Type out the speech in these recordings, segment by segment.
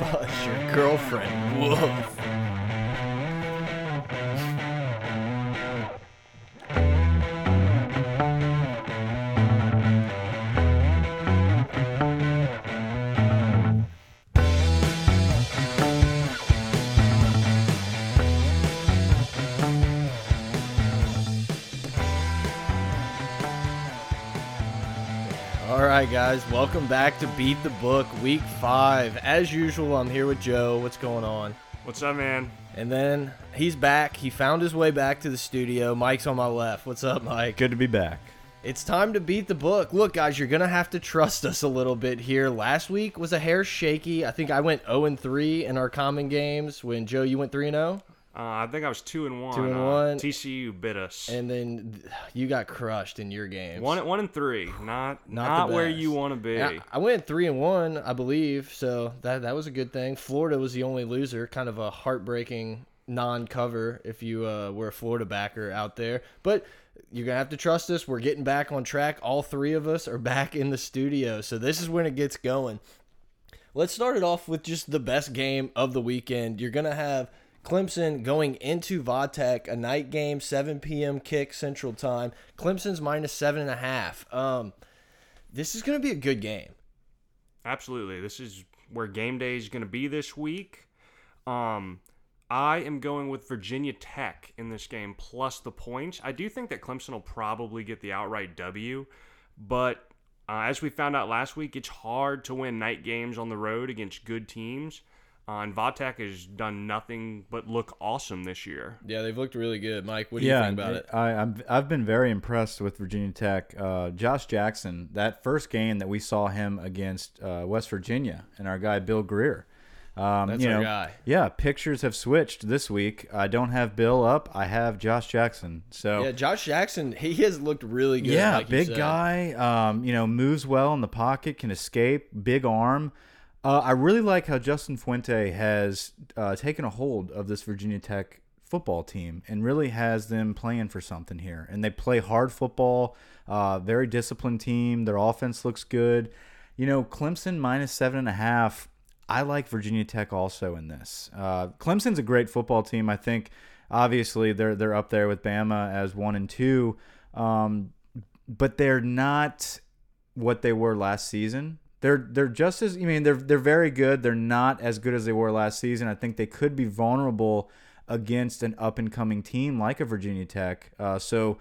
Buzz, your girlfriend. Woof. Guys, welcome back to Beat the Book Week 5. As usual, I'm here with Joe. What's going on? What's up, man? And then he's back. He found his way back to the studio. Mike's on my left. What's up, Mike? Good to be back. It's time to beat the book. Look, guys, you're going to have to trust us a little bit here. Last week was a hair shaky. I think I went 0 and 3 in our common games when Joe, you went 3 and 0. Uh, I think I was two and one. Two and Uh, one. TCU bit us. And then you got crushed in your games. one, one and three. Not Not not, where you want to be. Yeah, I went three and one, I believe. So that that was a good thing. Florida was the only loser. Kind of a heartbreaking non-cover if you uh, were a Florida backer out there. But you're gonna have to trust us. We're getting back on track. All three of us are back in the studio. So this is when it gets going. Let's start it off with just the best game of the weekend. You're gonna have Clemson going into Vatech, a night game, 7 p.m. kick Central Time. Clemson's minus seven and a half. Um, this is gonna be a good game. Absolutely. This is where game day is going to be this week. Um, I am going with Virginia Tech in this game plus the points. I do think that Clemson will probably get the outright W, but uh, as we found out last week, it's hard to win night games on the road against good teams. Uh, and Vatek has done nothing but look awesome this year. Yeah, they've looked really good. Mike, what do yeah, you think about it? I, I'm, I've been very impressed with Virginia Tech. Uh, Josh Jackson, that first game that we saw him against uh, West Virginia, and our guy Bill Grier. Um, That's you our guy. Yeah, pictures have switched this week. I don't have Bill up. I have Josh Jackson. So Yeah, Josh Jackson, he has looked really good. Yeah, like you big said. guy. Um, you know, moves well in the pocket, can escape, big arm. Uh, I really like how Justin Fuente has uh, taken a hold of this Virginia Tech football team and really has them playing for something here. And they play hard football. Uh, very disciplined team. Their offense looks good. You know, Clemson minus seven and a half. I like Virginia Tech also in this. Uh, Clemson's a great football team. I think obviously they're they're up there with Bama as one and two, um, but they're not what they were last season. They're they're just as I mean they're they're very good. They're not as good as they were last season. I think they could be vulnerable against an up and coming team like a Virginia Tech. Uh, so.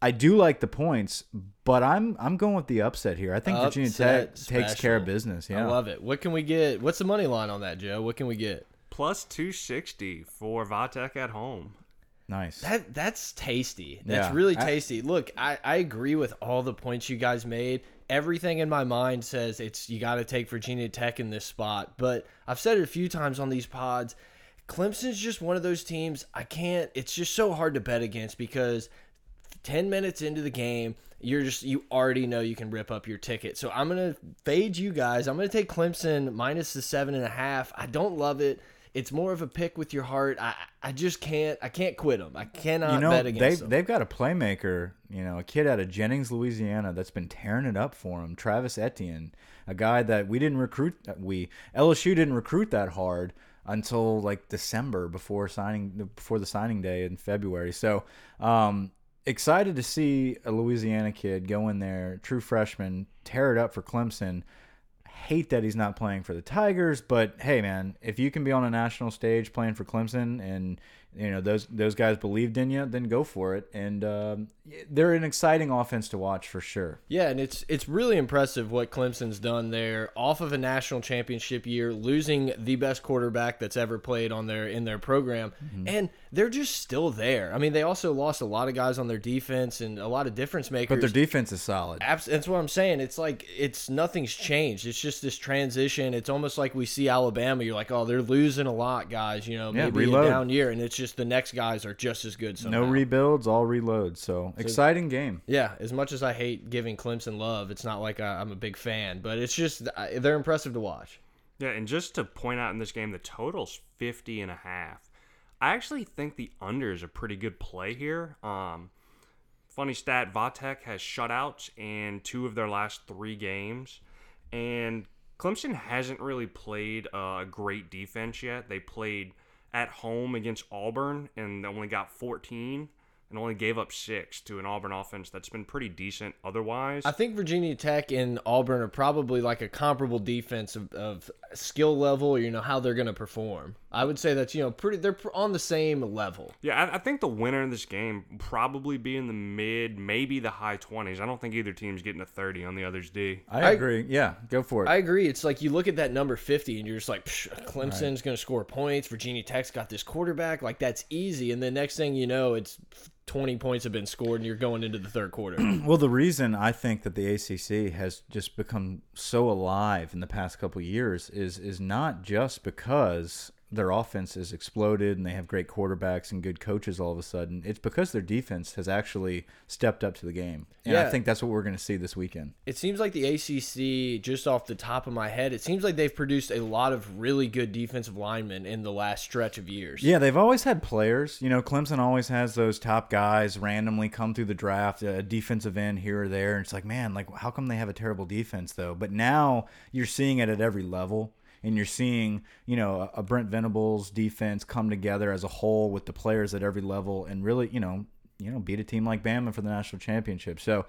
I do like the points, but I'm I'm going with the upset here. I think Virginia Upset Tech takes care of business. Yeah, I love it. What can we get? What's the money line on that, Joe? What can we get? Plus 260 for Vatek at home. nice. That that's tasty. That's Yeah. really I- tasty. Look, I, I agree with all the points you guys made. Everything in my mind says it's you got to take Virginia Tech in this spot. But I've said it a few times on these pods. Clemson's just one of those teams I can't. It's just so hard to bet against because 10 minutes into the game, you're just you already know you can rip up your ticket. So I'm gonna fade you guys. I'm gonna take Clemson minus the seven and a half. I don't love it. It's more of a pick with your heart. I I just can't I can't quit them. I cannot you know bet they've them. they've got a playmaker, you know, a kid out of Jennings, Louisiana, that's been tearing it up for him. Travis Etienne, a guy that we didn't recruit. We LSU didn't recruit that hard until like December before signing before the signing day in February. So um, excited to see a Louisiana kid go in there, true freshman, tear it up for Clemson. Hate that he's not playing for the Tigers, but hey, man, if you can be on a national stage playing for Clemson, and you know those those guys believed in you, then go for it. And um, they're an exciting offense to watch for sure. Yeah, and it's it's really impressive what Clemson's done there off of a national championship year, losing the best quarterback that's ever played on their in their program, Mm-hmm. and they're just still there. I mean, they also lost a lot of guys on their defense and a lot of difference makers. But their defense is solid. Abs that's what I'm saying. It's like it's nothing's changed. It's just this transition. It's almost like we see Alabama. You're like, oh, they're losing a lot, guys. You know, maybe reload. a down year, and it's just the next guys are just as good. Somehow. No rebuilds, all reloads. So exciting game. Yeah, as much as I hate giving Clemson love, it's not like I, I'm a big fan, but it's just they're impressive to watch. Yeah, and just to point out in this game, the total's 50 and a half. I actually think the under is a pretty good play here. Um, funny stat, Vatek has shutouts in two of their last three games. And Clemson hasn't really played a great defense yet. They played at home against Auburn and only got 14 and only gave up six to an Auburn offense that's been pretty decent otherwise. I think Virginia Tech and Auburn are probably like a comparable defense of, of skill level. You know how they're going to perform. I would say that's you know pretty. They're on the same level. Yeah, I, I think the winner in this game probably be in the mid, maybe the high twenties. I don't think either team's getting a thirty on the other's D. I I- agree. yeah, go for it. I agree. It's like you look at that number 50 and you're just like, Psh, Clemson's going to score points. Virginia Tech's got this quarterback. Like, that's easy. And the next thing you know, it's 20 points have been scored and you're going into the third quarter. Well, the reason I think that the ACC has just become so alive in the past couple years is is not just because their offense has exploded and they have great quarterbacks and good coaches all of a sudden. It's because their defense has actually stepped up to the game. And I think that's what we're going to see this weekend. it seems like the ACC, just off the top of my head, it seems like they've produced a lot of really good defensive linemen in the last stretch of years. Yeah, they've always had players. You know, Clemson always has those top guys randomly come through the draft, a defensive end here or there. And it's like, man, like how come they have a terrible defense though? But now you're seeing it at every level. And you're seeing, you know, a Brent Venables defense come together as a whole with the players at every level and really, you know, you know, beat a team like Bama for the national championship. So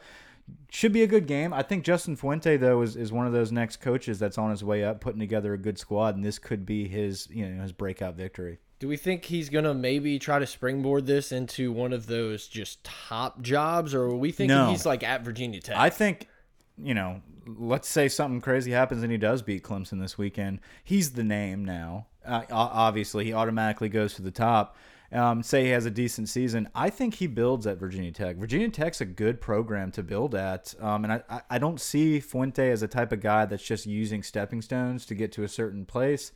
should be a good game. I think Justin Fuente though is, is one of those next coaches that's on his way up, putting together a good squad, and this could be his, you know, his breakout victory. Do we think he's going to maybe try to springboard this into one of those just top jobs? Or are we thinking No. he's like at Virginia Tech? I think, you know, let's say something crazy happens and he does beat Clemson this weekend. He's the name now. Uh, obviously, he automatically goes to the top. Um, say he has a decent season. I think he builds at Virginia Tech. Virginia Tech's a good program to build at, um, and I, I- I don't see Fuente as a type of guy that's just using stepping stones to get to a certain place.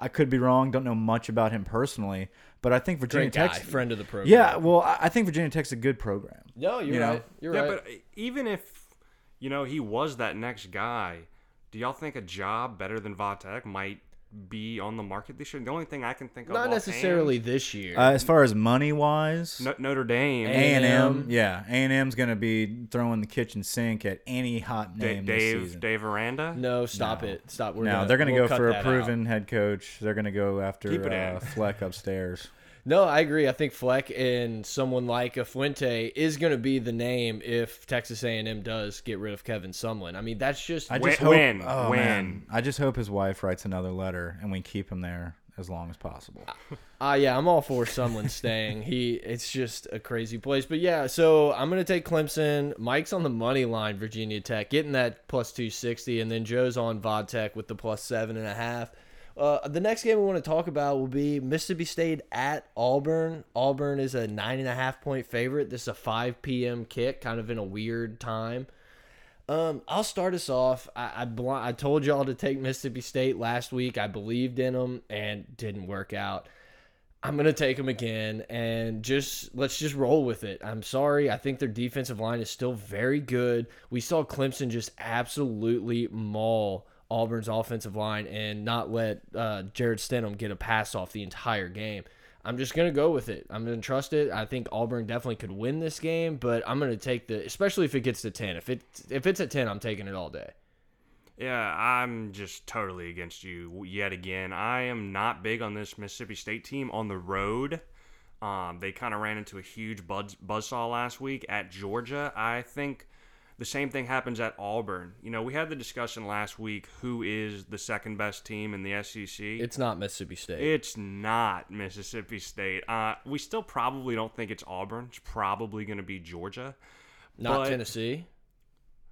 I could be wrong. Don't know much about him personally, but I think Virginia Great guy, Tech's friend of the program. yeah. Well, I I think Virginia Tech's a good program. No, you're You know? right. You're yeah, right. but even if you know he was that next guy, do y'all think a job better than Vatek might be on the market this year? The only thing I can think of, Not offhand- necessarily this year. Uh, as far as money wise, No- Notre Dame, A and M, yeah, A and M's gonna be throwing the kitchen sink at any hot Da- name this Dave, season. Dave Aranda. no, stop it. Stop. We're no, gonna, they're gonna we'll go cut for a that out. proven head coach. They're gonna go after Keep it uh. Fleck upstairs. No, I agree. I think Fleck and someone like a Fuente is going to be the name if Texas A&M does get rid of Kevin Sumlin. I mean, that's just I Win- just hope. win, oh, win. man. I just hope his wife writes another letter and we keep him there as long as possible. Uh, yeah, I'm all for Sumlin staying. He, it's just a crazy place. But yeah, so I'm gonna take Clemson. Mike's on the money line, Virginia Tech, getting that plus 260, and then Joe's on Vodtech with the plus seven and a half. Uh, the next game we want to talk about will be Mississippi State at Auburn. Auburn is a nine and a half point favorite. This is a 5 p.m. kick, kind of in a weird time. Um, I'll start us off. I I, I told y'all to take Mississippi State last week. I believed in them and didn't work out. I'm gonna take them again and just let's just roll with it. I'm sorry. I think their defensive line is still very good. We saw Clemson just absolutely maul Auburn's offensive line and not let uh, Jarrett Stidham get a pass off the entire game. I'm just gonna go with it. I'm gonna trust it. I think Auburn definitely could win this game, but I'm gonna take the especially if it gets to ten. If it if it's at ten, I'm taking it all day. Yeah, I'm just totally against you yet again. I am not big on this Mississippi State team on the road. Um, they kind of ran into a huge buzz buzzsaw last week at Georgia. I think the same thing happens at Auburn. You know, we had the discussion last week who is the second best team in the SEC. It's not Mississippi State. It's not Mississippi State. Uh, we still probably don't think it's Auburn. It's probably going to be Georgia. not but- Tennessee.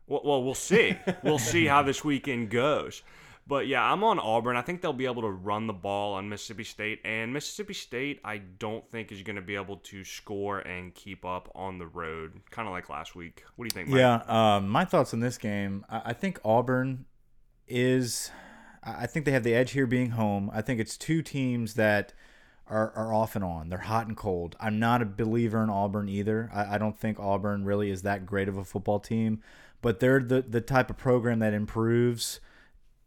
Well, well, we'll see. we'll see how this weekend goes. But yeah, I'm on Auburn. I think they'll be able to run the ball on Mississippi State. And Mississippi State, I don't think is going to be able to score and keep up on the road, kind of like last week. What do you think, Mike? Yeah, um, my thoughts on this game. I, think Auburn is. I I think they have the edge here being home. I think it's two teams that are, are off and on. They're hot and cold. I'm not a believer in Auburn either. I, I don't think Auburn really is that great of a football team, but they're the, the type of program that improves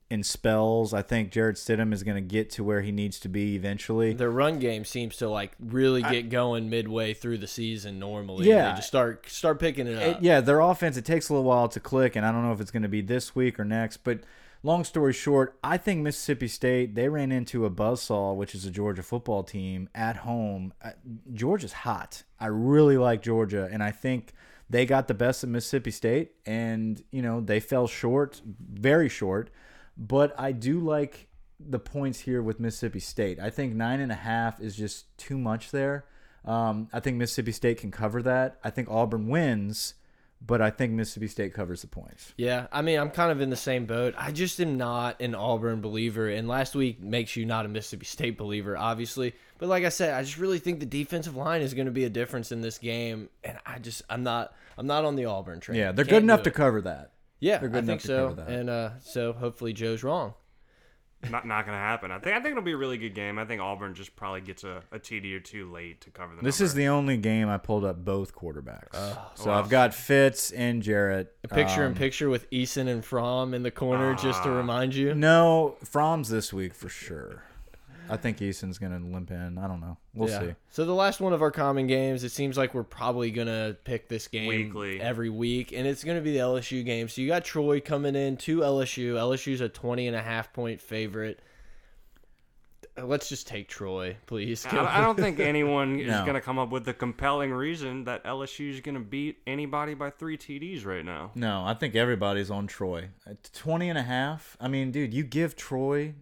in spells. I think Jarrett Stidham is going to get to where he needs to be eventually. Their run game seems to like really get going midway through the season. Normally, Yeah. they just start start picking it up. It- yeah, their offense it takes a little while to click, and I don't know if it's going to be this week or next. But long story short, I think Mississippi State they ran into a buzzsaw, which is a Georgia football team at home. Uh, Georgia's hot. I really like Georgia, and I think they got the best of Mississippi State, and you know they fell short, very short. But I do like the points here with Mississippi State. I think nine and a half is just too much there. Um, I think Mississippi State can cover that. I think Auburn wins, but I think Mississippi State covers the points. Yeah, I mean, I'm kind of in the same boat. I just am not an Auburn believer, and last week makes you not a Mississippi State believer, obviously. But like I said, I just really think the defensive line is going to be a difference in this game, and I just I'm not I'm not on the Auburn train. Yeah, they're Can't good enough to cover that. Yeah, they're good I think so, and uh, so hopefully Joe's wrong. Not not gonna happen. I think I think it'll be a really good game. I think Auburn just probably gets a, a TD or two late to cover the. This number. is the only game I pulled up both quarterbacks. so wow. I've got Fitz and Jarrett. A picture in Um, picture with Eason and Fromm in the corner, just to remind you. No, Fromm's this week for sure. I think Eason's gonna limp in. I don't know. We'll Yeah. see. So the last one of our common games, it seems like we're probably gonna pick this game Weekly. every week, and it's gonna be the LSU game. So you got Troy coming in to LSU. LSU's a 20 and a half point favorite. Let's just take Troy, please. I, I don't think anyone is No. going to come up with the compelling reason that LSU is going to beat anybody by three TDs right now. No, I think everybody's on Troy. At 20 and a half. I mean, dude, you give Troy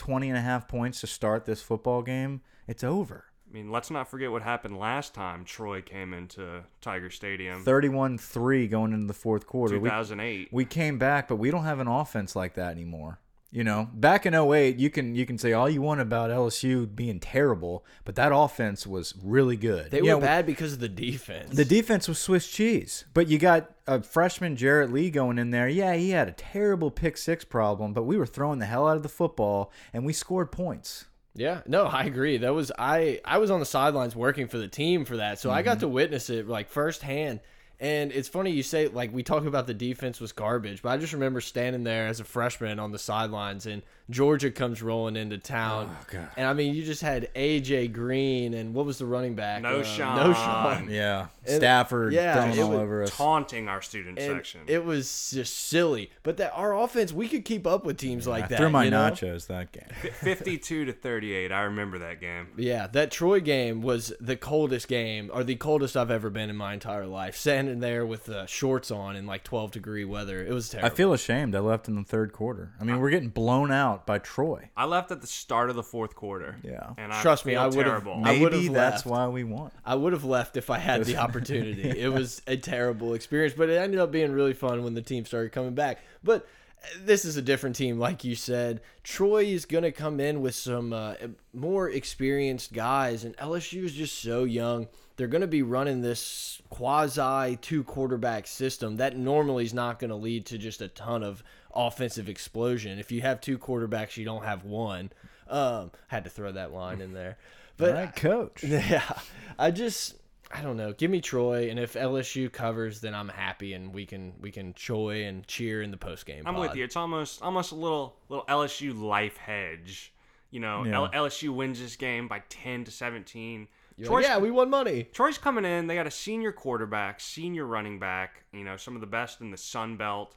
20 and a half points to start this football game, it's over. I mean, let's not forget what happened last time Troy came into Tiger Stadium, 31-3 going into the fourth quarter. We 2008. we came back, but we don't have an offense like that anymore. You know, back in 08, you can you can say all you want about LSU being terrible, but that offense was really good. They Yeah, were bad because of the defense. The defense was Swiss cheese, but you got a freshman Jarrett Lee going in there. Yeah, he had a terrible pick six problem, but we were throwing the hell out of the football and we scored points. Yeah, no, I agree. That was I I was on the sidelines working for the team for that. So I Mm-hmm. got to witness it like firsthand. And it's funny you say like we talk about the defense was garbage, but I just remember standing there as a freshman on the sidelines and Georgia comes rolling into town. Oh, God. And I mean, you just had AJ Green and what was the running back? No Um, Sean. Knowshon. Yeah, And- Stafford yeah, throwing it all was over us. taunting our student And section. it was just silly. But that our offense, we could keep up with teams I like that. threw my you know? nachos that game. 52 to 38. I remember that game. Yeah, that Troy game was the coldest game, or the coldest I've ever been in my entire life. Standing there with uh, shorts on in like 12 degree weather, it was terrible. I feel ashamed. I left in the third quarter. I mean, we're getting blown out by Troy. I left at the start of the fourth quarter. Yeah. And I Trust me, I would've- terrible. I Maybe that's left. why we won. I would have left if I had the opportunity. It was a terrible experience, but it ended up being really fun when the team started coming back. But uh, this is a different team, like you said. Troy is going to come in with some uh, more experienced guys, and LSU is just so young. They're going to be running this quasi two quarterback system that normally is not going to lead to just a ton of offensive explosion. If you have two quarterbacks, you don't have one. Um, had to throw that line in there, but All right, coach. yeah, I just I don't know. Give me Troy, and if LSU covers, then I'm happy, and we can we can joy and cheer in the post game. I'm with you. It's almost almost a little little LSU life hedge. You know, Yeah. L- LSU wins this game by 10 to 17. Troy's, like, yeah, we won money. Troy's coming in. They got a senior quarterback, senior running back. You know, some of the best in the Sun Belt.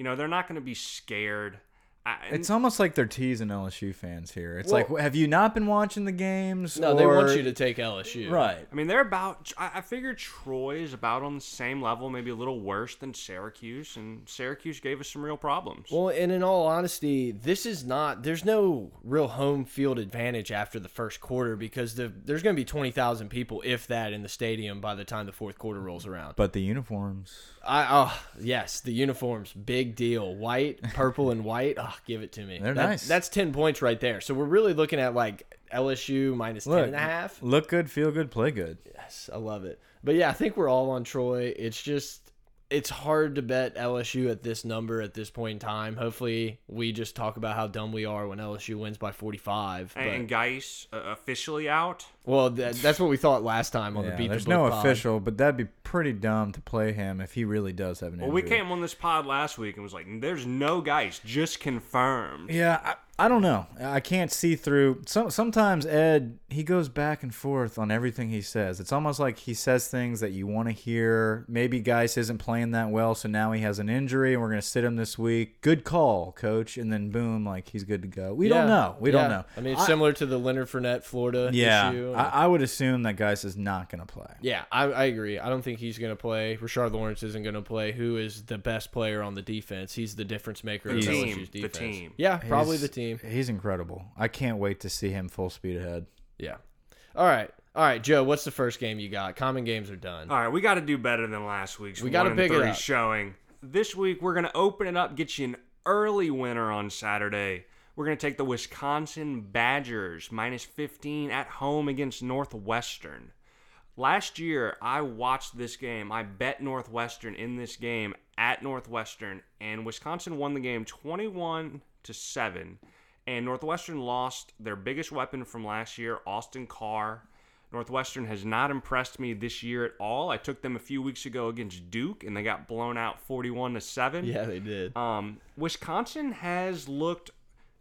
You know, they're not going to be scared. I, It's almost like they're teasing LSU fans here. It's Well- like, have you not been watching the games? No, they want you to take LSU. Right. I mean, they're about. I, I figure Troy is about on the same level, maybe a little worse than Syracuse, and Syracuse gave us some real problems. Well, and in all honesty, this is not. There's no real home field advantage after the first quarter because the there's going to be twenty thousand people, if that, in the stadium by the time the fourth quarter rolls around. But the uniforms. I oh yes, the uniforms, big deal. White, purple, and white. Oh, give it to me. They're That- nice. That's ten points right there. So we're really looking at like LSU minus ten Look, and a half. Look good, feel good, play good. Yes, I love it. But yeah, I think we're all on Troy. It's just it's hard to bet LSU at this number at this point in time. Hopefully, we just talk about how dumb we are when LSU wins by 45. But and, and Guice uh, officially out. Well, that, that's what we thought last time on Yeah, the beat. there's the Book no pod. official, but that'd be pretty dumb to play him if he really does have an injury. Well, injury. we came on this pod last week and was like, "There's no guys, just confirmed." Yeah, I, I don't know. I can't see through. Some sometimes Ed he goes back and forth on everything he says. It's almost like he says things that you want to hear. Maybe Guice isn't playing that well, so now he has an injury, and we're gonna sit him this week. Good call, coach. And then boom, like he's good to go. We don't know. We don't know. I mean, it's similar to the Leonard Fournette Florida yeah, issue. I, I would assume that Guice is not gonna play. yeah, I, I agree. I don't think he's going to play. Rashard Lawrence isn't going to play. Who is the best player on the defense? He's the difference maker The of team, LSU's the team. Yeah, probably He's- the team. He's incredible. I can't wait to see him full speed ahead. Yeah. All right. All right, Joe, what's the first game you got? Common games are done. All right, we got to do better than last week's. We gotta one and pick it up. showing. This week we're gonna open it up, get you an early winner on Saturday. We're gonna take the Wisconsin Badgers minus 15 at home against Northwestern. Last year, I watched this game. I bet Northwestern in this game at Northwestern, and Wisconsin won the game 21 to seven. And Northwestern lost their biggest weapon from last year, Austin Carr. Northwestern has not impressed me this year at all. I took them a few weeks ago against Duke, and they got blown out 41 to seven. Yeah, they did. Um, Wisconsin has looked,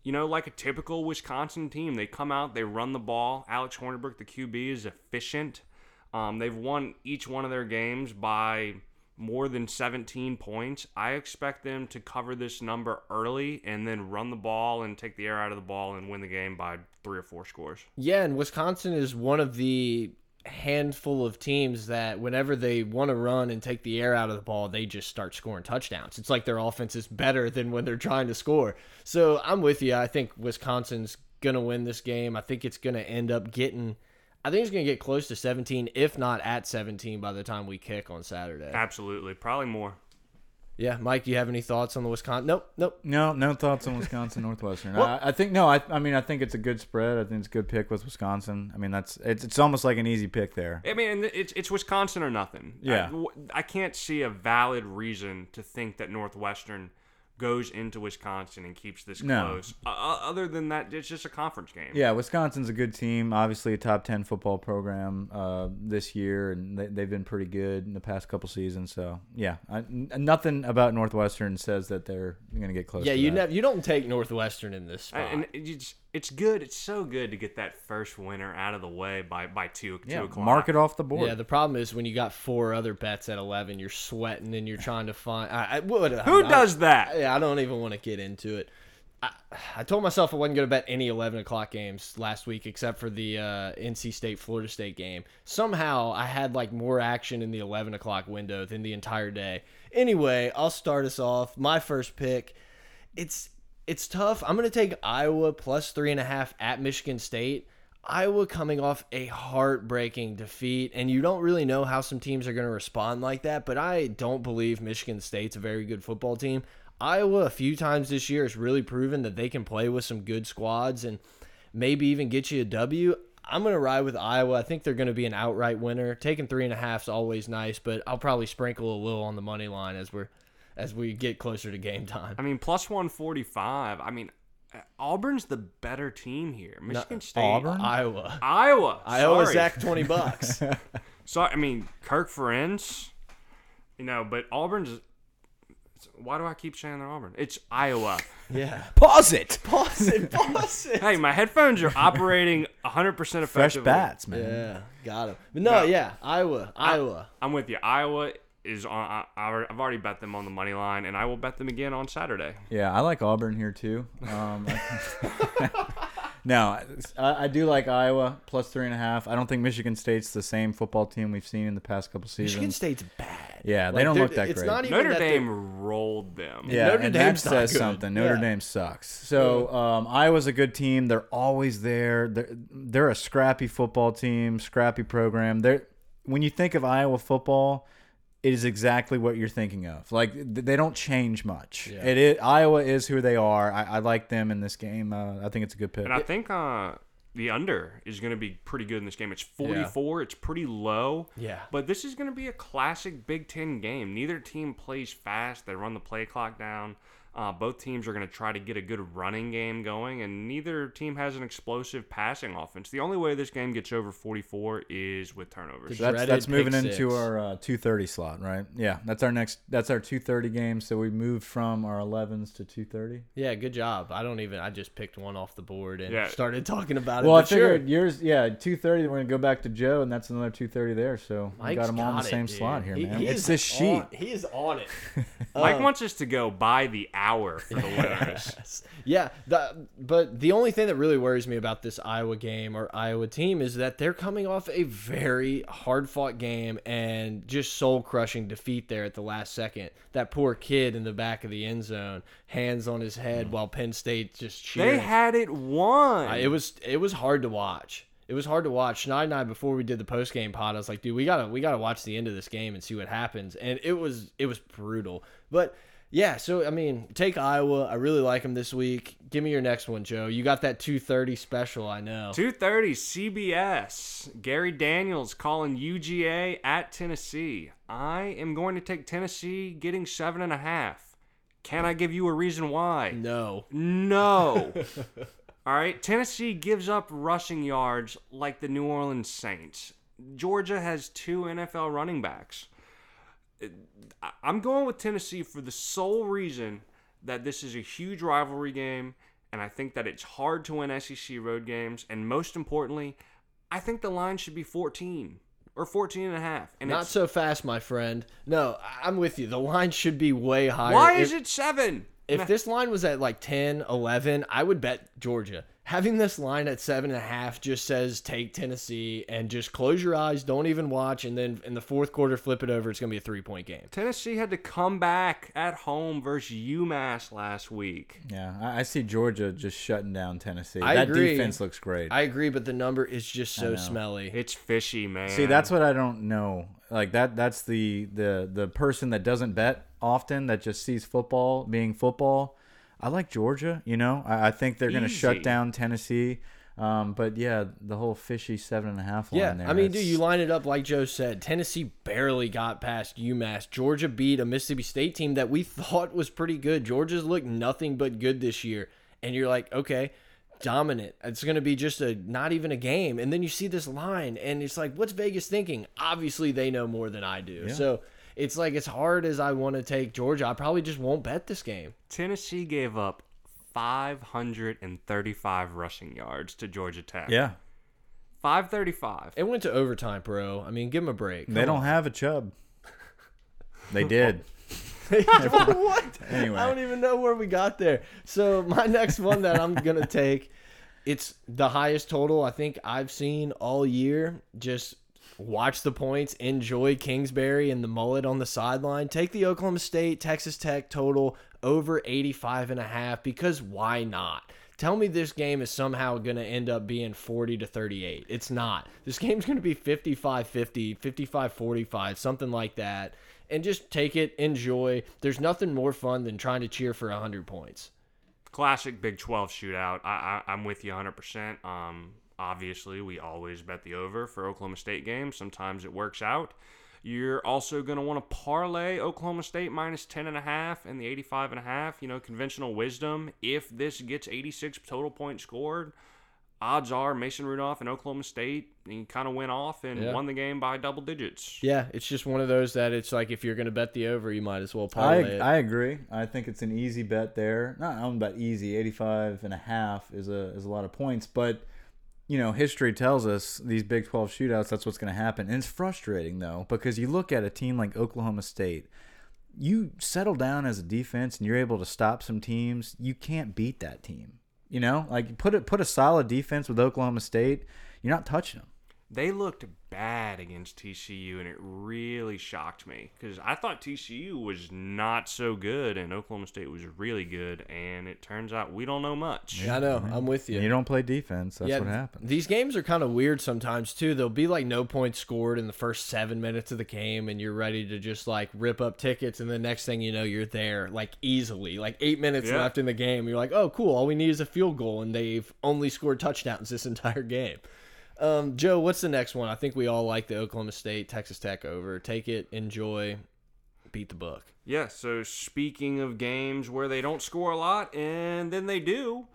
you know, like a typical Wisconsin team. They come out, they run the ball. Alex Hornibrook, the QB, is efficient. Um, they've won each one of their games by more than 17 points. I expect them to cover this number early and then run the ball and take the air out of the ball and win the game by three or four scores. Yeah, and Wisconsin is one of the handful of teams that whenever they want to run and take the air out of the ball, they just start scoring touchdowns. It's like their offense is better than when they're trying to score. So I'm with you. I think Wisconsin's going to win this game. I think it's going to end up getting I think it's going to get close to 17 if not at 17 by the time we kick on Saturday. Absolutely. Probably more. Yeah, Mike, do you have any thoughts on the Wisconsin? Nope, nope. No, no thoughts on Wisconsin Northwestern. I, I think no. I, I mean, I think it's a good spread. I think it's a good pick with Wisconsin. I mean, that's it's it's almost like an easy pick there. I mean, it's it's Wisconsin or nothing. Yeah. I, I can't see a valid reason to think that Northwestern goes into Wisconsin and keeps this No. close. Uh, other than that, it's just a conference game. Yeah, Wisconsin's a good team. Obviously, a top ten football program uh, this year, and they, they've been pretty good in the past couple seasons. So yeah, I, n- nothing about Northwestern says that they're going to get close. Yeah, to you that. never you don't take Northwestern in this spot. And it's it's good. It's so good to get that first winner out of the way by by two yeah, two o'clock. mark it off the board. Yeah, the problem is when you got four other bets at eleven, you're sweating and you're trying to find. I, I would. Who I, does that? Yeah, I don't even want to get into it. I, I told myself I wasn't going to bet any eleven o'clock games last week except for the uh, NC State Florida State game. Somehow I had like more action in the eleven o'clock window than the entire day. Anyway, I'll start us off. My first pick. It's it's tough. I'm going to take Iowa plus three and a half at Michigan State. Iowa coming off a heartbreaking defeat, and you don't really know how some teams are going to respond like that, but I don't believe Michigan State's a very good football team. Iowa, a few times this year, has really proven that they can play with some good squads and maybe even get you a W. I'm going to ride with Iowa. I think they're going to be an outright winner. Taking three and a half is always nice, but I'll probably sprinkle a little on the money line as we're as we get closer to game time. I mean, plus one forty five. I mean, Auburn's the better team here. Michigan State, Auburn? Iowa. Iowa, Iowa sorry. Zach twenty bucks. So I mean, Kirk Ferentz, you know, but Auburn's. Why do I keep saying they're Auburn? It's Iowa. yeah. Pause it. Pause it. Pause it. hey, my headphones are operating 100% effectively. Fresh bats, man. Yeah, got him. But no, No. yeah, Iowa, Iowa. I'm with you. Iowa is on. I, I- I've already bet them on the money line, and I will bet them again on Saturday. Yeah, I like Auburn here too. Um, no, I, I do like Iowa plus three and a half. I don't think Michigan State's the same football team we've seen in the past couple seasons. Michigan State's bad. Yeah, they Like, don't look that it's great. Not even Notre that they're- Dame rolled them. Yeah, Notre and Dame's that says good. something. Notre Yeah. Dame sucks. So um, Iowa's a good team. They're always there. They're, they're a scrappy football team, scrappy program. They're when you think of Iowa football, it is exactly what you're thinking of. Like they don't change much. Yeah. It is Iowa is who they are. I, I like them in this game. Uh, I think it's a good pick. And I think uh, the under is going to be pretty good in this game. It's 44. It's pretty low. Yeah. But this is going to be a classic Big Ten game. Neither team plays fast. They run the play clock down. Uh, both teams are going to try to get a good running game going, and neither team has an explosive passing offense. The only way this game gets over 44 is with turnovers. So that's that's moving pick into our uh, two thirty slot, right? Yeah, that's our next. That's our two thirty game. So we moved from our elevens to two thirty. Yeah, good job. I don't even. I just picked one off the board and Yeah. started talking about it. Well, I but sure. figured yours. Yeah, two thirty. We're gonna go back to Joe, and that's another two thirty there. So we Mike's got them all in the it, same dude. slot here, He- man. he it's is this sheet. on- he is on it. Mike Um, wants us to go by the hour for the winners. Yes. Yeah, the, but the only thing that really worries me about this Iowa game or Iowa team is that they're coming off a very hard fought game and just soul crushing defeat there at the last second. That poor kid in the back of the end zone, hands on his head while Penn State just cheering. they had it won. Uh, it was it was hard to watch. It was hard to watch. Schneid and I before we did the post game pod, I was like, dude, we gotta we gotta watch the end of this game and see what happens. And it was it was brutal. But yeah, so I mean, take Iowa. I really like them this week. Give me your next one, Joe. You got that two thirty special, I know. 2:30 CBS. Gary Danielson calling UGA at Tennessee. I am going to take Tennessee getting seven and a half. Can I give you a reason why? No. No. All right. Tennessee gives up rushing yards like the New Orleans Saints. Georgia has two NFL running backs. I'm going with Tennessee for the sole reason that this is a huge rivalry game, and I think that it's hard to win SEC road games. And most importantly, I think the line should be 14 or 14 and a half. And Not so fast, my friend. No, I'm with you. The line should be way higher. why If- is it seven? If this line was at like 10, 11, I would bet Georgia. Having this line at seven and a half just says take Tennessee and just close your eyes, don't even watch, and then in the fourth quarter flip it over. It's gonna be a three point game. Tennessee had to come back at home versus UMass last week. Yeah, I, I see Georgia just shutting down Tennessee. I that agree. defense looks great. I agree, but the number is just so smelly. It's fishy, man. See, that's what I don't know. Like that that's the the the person that doesn't bet often that just sees football being football. I like Georgia, you know. I, I think they're gonna shut down Tennessee. Um, but yeah, the whole fishy seven and a half line Yeah, there. I mean, dude, you line it up like Joe said. Tennessee barely got past UMass. Georgia beat a Mississippi State team that we thought was pretty good. Georgia's looked nothing but good this year, and you're like, okay, dominant. It's going to be just a not even a game, and then you see this line, and it's like, what's Vegas thinking? Obviously, they know more than I do. So it's like as hard as I want to take Georgia, I probably just won't bet this game. Tennessee gave up 535 rushing yards to Georgia Tech. yeah, 535. It went to overtime, bro. I mean, give them a break. they don't have a Chubb. They did. what? Anyway. I don't even know where we got there. So my next one that I'm gonna take, it's the highest total I think I've seen all year. Just watch the points, enjoy Kingsbury and the mullet on the sideline. Take the Oklahoma State Texas Tech total over 85 and a half because why not? Tell me this game is somehow going to end up being 40 to 38. It's not. This game's going to be 55 50, 55 45, something like that. And just take it, enjoy. There's nothing more fun than trying to cheer for 100 points. Classic Big 12 shootout. I, I, I'm with you 100%. Um, obviously, we always bet the over for Oklahoma State games. Sometimes it works out. You're also going to want to parlay Oklahoma State minus 10.5 and the 85.5. You know, conventional wisdom. If this gets 86 total points scored, odds are Mason Rudolph and Oklahoma State he kind of went off and Yeah. won the game by double digits. Yeah, it's just one of those that it's like if you're going to bet the over, you might as well I, parlay it. I agree. I think it's an easy bet there. Not I don't know about easy. 85 and a half is a is a lot of points, but you know, history tells us these Big 12 shootouts that's what's going to happen. And it's frustrating though because you look at a team like Oklahoma State, you settle down as a defense and you're able to stop some teams, you can't beat that team. You know? Like put it put a solid defense with Oklahoma State, you're not touching them. They looked bad against TCU, and it really shocked me because I thought TCU was not so good, and Oklahoma State was really good. And it turns out we don't know much. Yeah, I know. Mm-hmm. I'm with you. You don't play defense, that's what happens. These games are kind of weird sometimes too. There'll be like no points scored in the first seven minutes of the game, and you're ready to just like rip up tickets, and the next thing you know, you're there like easily, like eight minutes Yeah. left in the game. You're like, oh, cool. All we need is a field goal, and they've only scored touchdowns this entire game. Um, Joe, what's the next one? I think we all like the Oklahoma State Texas Tech over. Take it, enjoy. beat the book. Yeah, so speaking of games where they don't score a lot and then they do,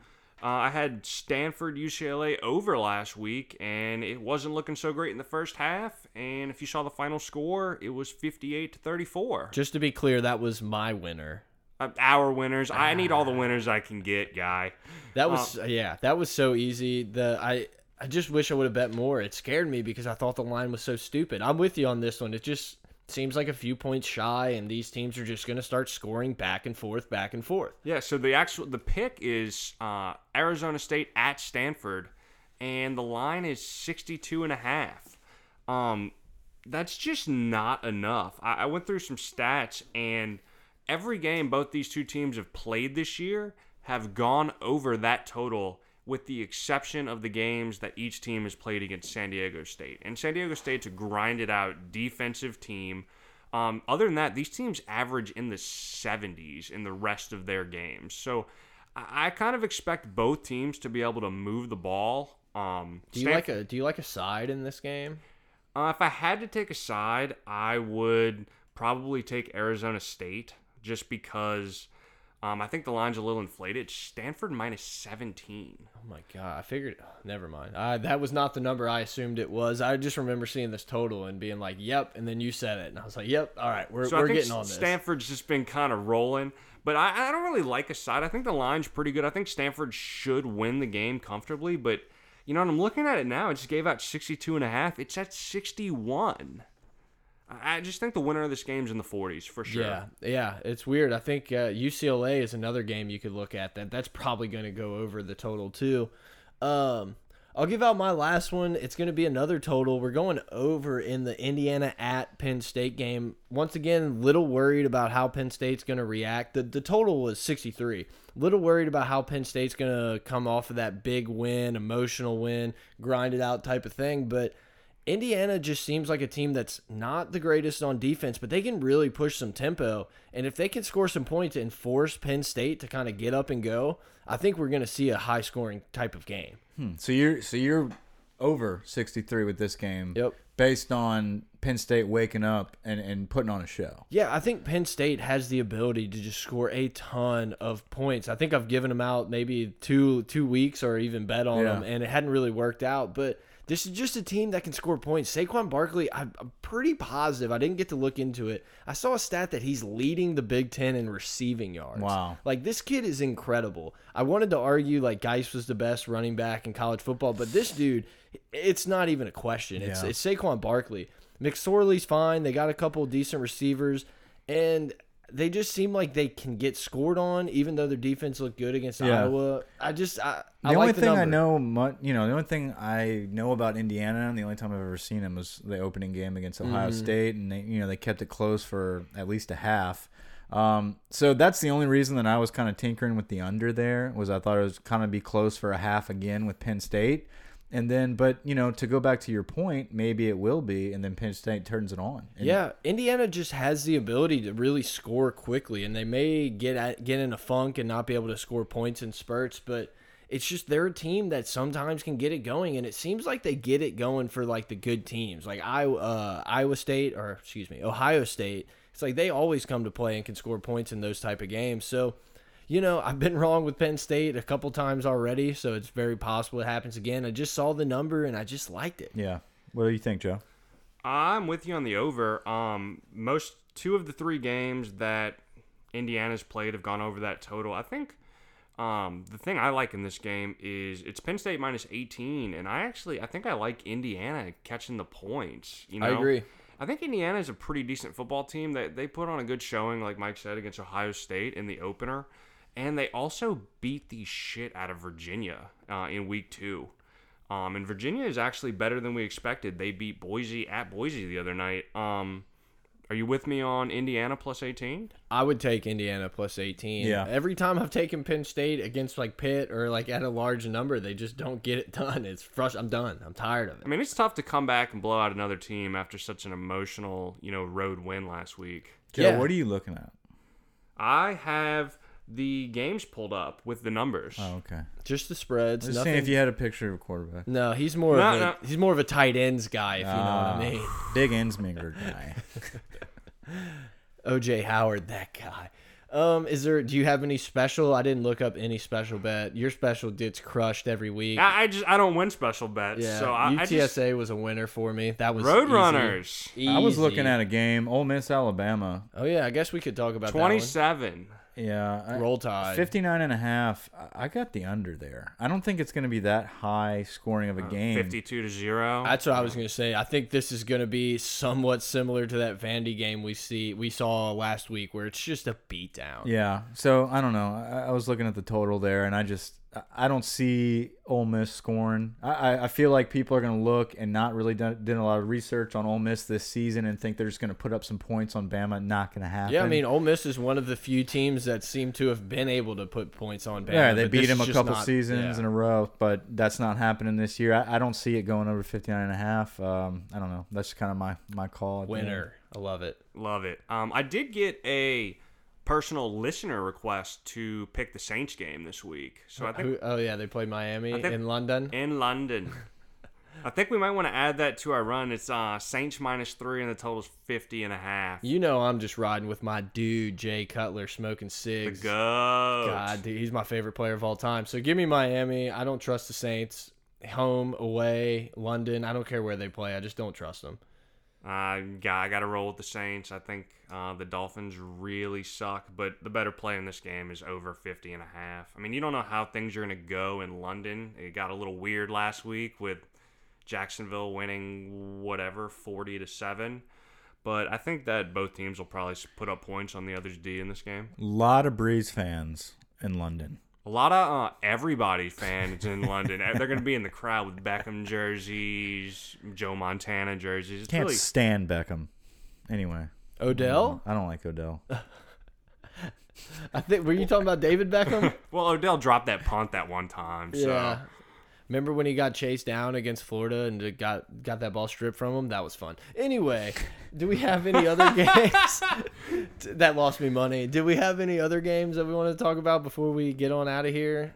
uh, I had Stanford UCLA over last week and it wasn't looking so great in the first half. And if you saw the final score, it was 58 to 34. Just to be clear, that was my winner. Uh, our winners. I need all the winners I can get, guy. That was yeah, that was so easy. The I I just wish I would have bet more. It scared me because I thought the line was so stupid. I'm with you on this one. It just seems like a few points shy, and these teams are just going to start scoring back and forth, back and forth. Yeah, so the actual the pick is uh, Arizona State at Stanford, and the line is 62 and a half. Um, that's just not enough. I, I went through some stats, and every game both these two teams have played this year have gone over that total, with the exception of the games that each team has played against San Diego State. And San Diego State's a grinded out defensive team. Um, other than that, these teams average in the 70s in the rest of their games. So I, I kind of expect both teams to be able to move the ball. Um, Do you like a Do you like a side in this game? uh, if I had to take a side, I would probably take Arizona State just because um, I think the line's a little inflated. Stanford minus 17. Oh my god! I figured. Never mind. I, that was not the number I assumed it was. I just remember seeing this total and being like, "Yep," and then you said it, and I was like, "Yep, all right, we're So we're getting on this." Stanford's just been kind of rolling. But I, I don't really like a side. I think the line's pretty good. I think Stanford should win the game comfortably. But, you know, and I'm looking at it now. It just gave out 62 and a half. It's at 61. I just think the winner of this game's in the 40s for sure. Yeah, yeah, it's weird. I think uh, UCLA is another game you could look at that. That's probably going to go over the total too. Um, I'll give out my last one. It's going to be another total. We're going over in the Indiana at Penn State game. Once again, little worried about how Penn State's going to react. The the total was 63. Little worried about how Penn State's going to come off of that big win, emotional win, grind it out type of thing, but Indiana just seems like a team that's not the greatest on defense, but they can really push some tempo. And if they can score some points and force Penn State to kind of get up and go, I think we're going to see a high scoring type of game. Hmm. So you're so you're over 63 with this game. Yep. Based on Penn State waking up and, and putting on a show. Yeah, I think Penn State has the ability to just score a ton of points. I think I've given them out maybe two two weeks or even bet on Yeah. them, and it hadn't really worked out. But this is just a team that can score points. Saquon Barkley, I'm, I'm pretty positive. I didn't get to look into it. I saw a stat that he's leading the Big Ten in receiving yards. Wow. Like this kid is incredible. I wanted to argue like Guice was the best running back in college football, but this dude, it's not even a question. It's Yeah. it's Saquon Barkley. McSorley's fine. They got a couple decent receivers, and they just seem like they can get scored on, even though their defense looked good against Yeah. Iowa. I just I, The I only like the thing I know, you know, the only thing I know about Indiana, and the only time I've ever seen them was the opening game against Ohio Mm. State, and they, you know, they kept it close for at least a half. Um, so that's the only reason that I was kind of tinkering with the under there was I thought it was kind of be close for a half again with Penn State, and then, but you know, to go back to your point, maybe it will be, and then Penn State turns it on. And Yeah, Indiana just has the ability to really score quickly, and they may get at, get in a funk and not be able to score points in spurts, but it's just they're a team that sometimes can get it going, and it seems like they get it going for like the good teams, like Iowa, uh, Iowa State, or excuse me, Ohio State. It's like they always come to play and can score points in those type of games. So, you know, I've been wrong with Penn State a couple times already, so it's very possible it happens again. I just saw the number and I just liked it. yeah. What do you think, Joe? I'm with you on the over. Um, most two of the three games that Indiana's played have gone over that total. I think um, the thing I like in this game is it's Penn State minus 18, and I actually I think I like Indiana catching the points. You know, I agree. I think Indiana is a pretty decent football team. They they put on a good showing, like Mike said, against Ohio State in the opener, and they also beat the shit out of Virginia uh, in week two. Um, and Virginia is actually better than we expected. They beat Boise at Boise the other night. Um, are you with me on Indiana plus 18? I would take Indiana plus 18. Yeah. Every time I've taken Penn State against like Pitt or like at a large number, they just don't get it done. It's frustrating. I'm done. I'm tired of it. I mean, it's tough to come back and blow out another team after such an emotional, you know, road win last week. Joe, Yeah. what are you looking at? I have the games pulled up with the numbers. Oh, okay. Just the spreads. Just Nothing. seeing if you had a picture of a quarterback. no, he's more No, of a no. he's more of a tight ends guy, if you know what Ah. I mean. Big Ensminger guy. OJ Howard, that guy. Um, is there? Do you have any special? I didn't look up any special bet. Your special gets crushed every week. I, I just I don't win special bets. yeah, so I, I UTSA just was a winner for me. That was Roadrunners. easy. I was looking at a game, Ole Miss, Alabama. Oh yeah, I guess we could talk about that one. twenty seven. Yeah. I- Roll Tide. 59 and a half. I- I got the under there. I don't think it's going to be that high scoring of a uh, game. Fifty two to zero. That's what I was gonna say. I think this is gonna be somewhat similar to that Vandy game we see we saw last week, where it's just a beatdown. Yeah. So I don't know. I, I was looking at the total there, and I just I- I don't see Ole Miss scoring. I, I- I feel like people are going to look and not really done, did a lot of research on Ole Miss this season and think they're just going to put up some points on Bama. Not going to happen. Yeah, I mean, Ole Miss is one of the few teams that seem to have been able to put points on Bama. Yeah, they beat this him a couple not- seasons yeah. in a row, but that's not happening this year. I, I don't see it going over 59 and a half. Um, I don't know. That's kind of my my call. at the end. Winner, I love it. Love it. Um, I did get a personal listener request to pick the Saints game this week. So I think oh yeah, they play Miami think- in London. in London. I think we might want to add that to our run. It's uh, Saints minus three, and the total's 50 and a half. You know, I'm just riding with my dude Jay Cutler, smoking The goat. God, dude, he's my favorite player of all time. So give me Miami. I don't trust the Saints. Home, away, London. I don't care where they play. I just don't trust them. Uh, yeah, I got to roll with the Saints. I think uh, the Dolphins really suck, but the better play in this game is over 50 and a half. I mean, you don't know how things are going to go in London. It got a little weird last week with Jacksonville winning whatever 40 to 7. But I think that both teams will probably put up points on the other's D in this game. A lot of Brees fans in London. A lot of uh, everybody fans in London. They're going to be in the crowd with Beckham jerseys, Joe Montana jerseys. It's Can't really stand Beckham. Anyway, Odell? I don't like Odell. I think were you talking about David Beckham? well. Odell dropped that punt that one time. So. Yeah. Remember when he got chased down against Florida and got got that ball stripped from him? That was fun. Anyway, do we have any other games that lost me money? Did we have any other games that we want to talk about before we get on out of here?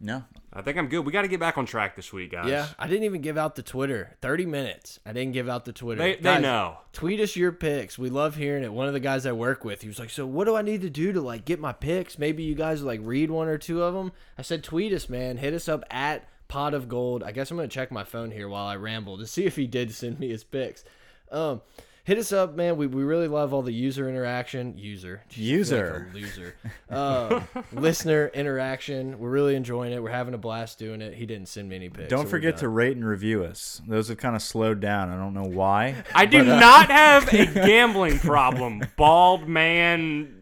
No, I think I'm good. We got to get back on track this week, guys. Yeah, I didn't even give out the Twitter. Thirty minutes. I didn't give out the Twitter. They, they Guys, know. Tweet us your picks. We love hearing it. One of the guys I work with, he was like, "So what do I need to do to like get my picks? Maybe you guys like read one or two of them." I said, "Tweet us, man. Hit us up at Pot of Gold." I guess I'm gonna check my phone here while I ramble to see if he did send me his picks. Um, hit us up, man. We, we really love all the user interaction. User, Jeez, User. like loser. Um, listener interaction. We're really enjoying it. We're having a blast doing it. He didn't send me any picks. don't so forget to rate and review us. Those have kind of slowed down. I don't know why. I do not have a gambling problem. Bald man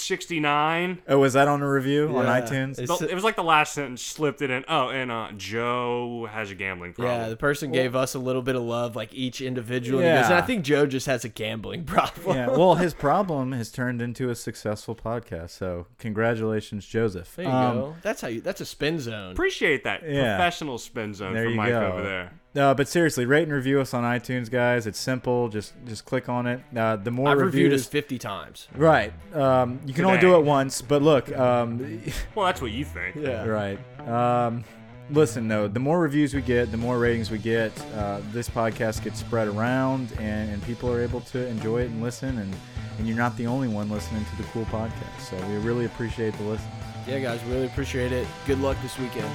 69. Oh, was that on a review on Yeah. iTunes? It's- The- It was like the last sentence slipped it in. Oh, and uh, Joe has a gambling problem. Yeah, the person gave us a little bit of love, like each individual. and he goes, Yeah. I think Joe just has a gambling problem. yeah. Well, his problem has turned into a successful podcast. So congratulations, Joseph. There you Um, go. That's how you. That's a spin zone. Appreciate that Yeah. professional spin zone There from you Mike go. over there. No, but seriously, rate and review us on iTunes, guys. It's simple. Just just click on it. Uh, the more I've reviewed reviews, us fifty times. right? Um, you can only do it once, but look, um, Well, that's what you think. Yeah. right. Um, listen, though, the more reviews we get, the more ratings we get. Uh, this podcast gets spread around, and, and people are able to enjoy it and listen. And and you're not the only one listening to the cool podcast. So we really appreciate the listen. Yeah, guys, really appreciate it. Good luck this weekend.